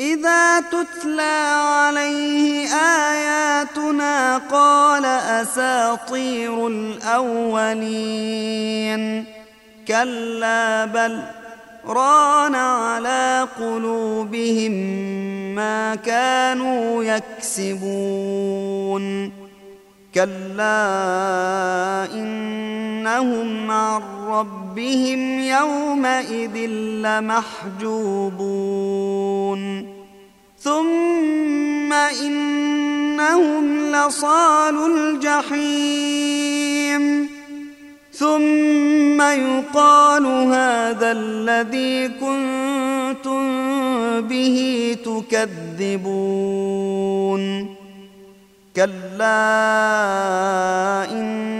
إذا تتلى عليه آياتنا قال أساطير الأولين. كلا بل ران على قلوبهم ما كانوا يكسبون. كلا إنهم عن ربهم يومئذ لمحجوبون. ثم إنهم لصال الجحيم. ثم يقال هذا الذي كنتم به تكذبون. كلا إن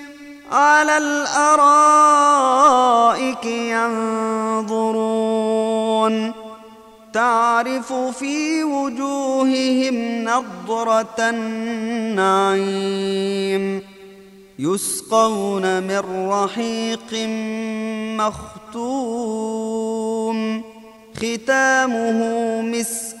على الأرائك ينظرون. تعرف في وجوههم نضرة النعيم. يسقون من رحيق مختوم. ختامه مسك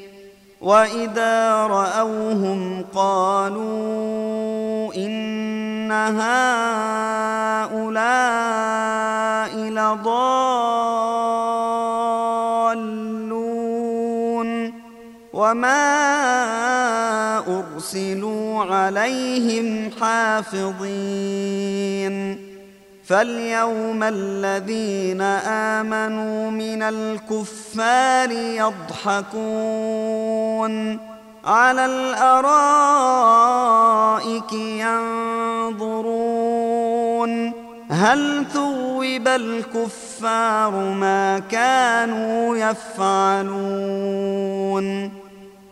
واذا راوهم قالوا ان هؤلاء لضالون وما ارسلوا عليهم حافظين فاليوم الذين آمنوا من الكفار يضحكون على الأرائك ينظرون هل ثوب الكفار ما كانوا يفعلون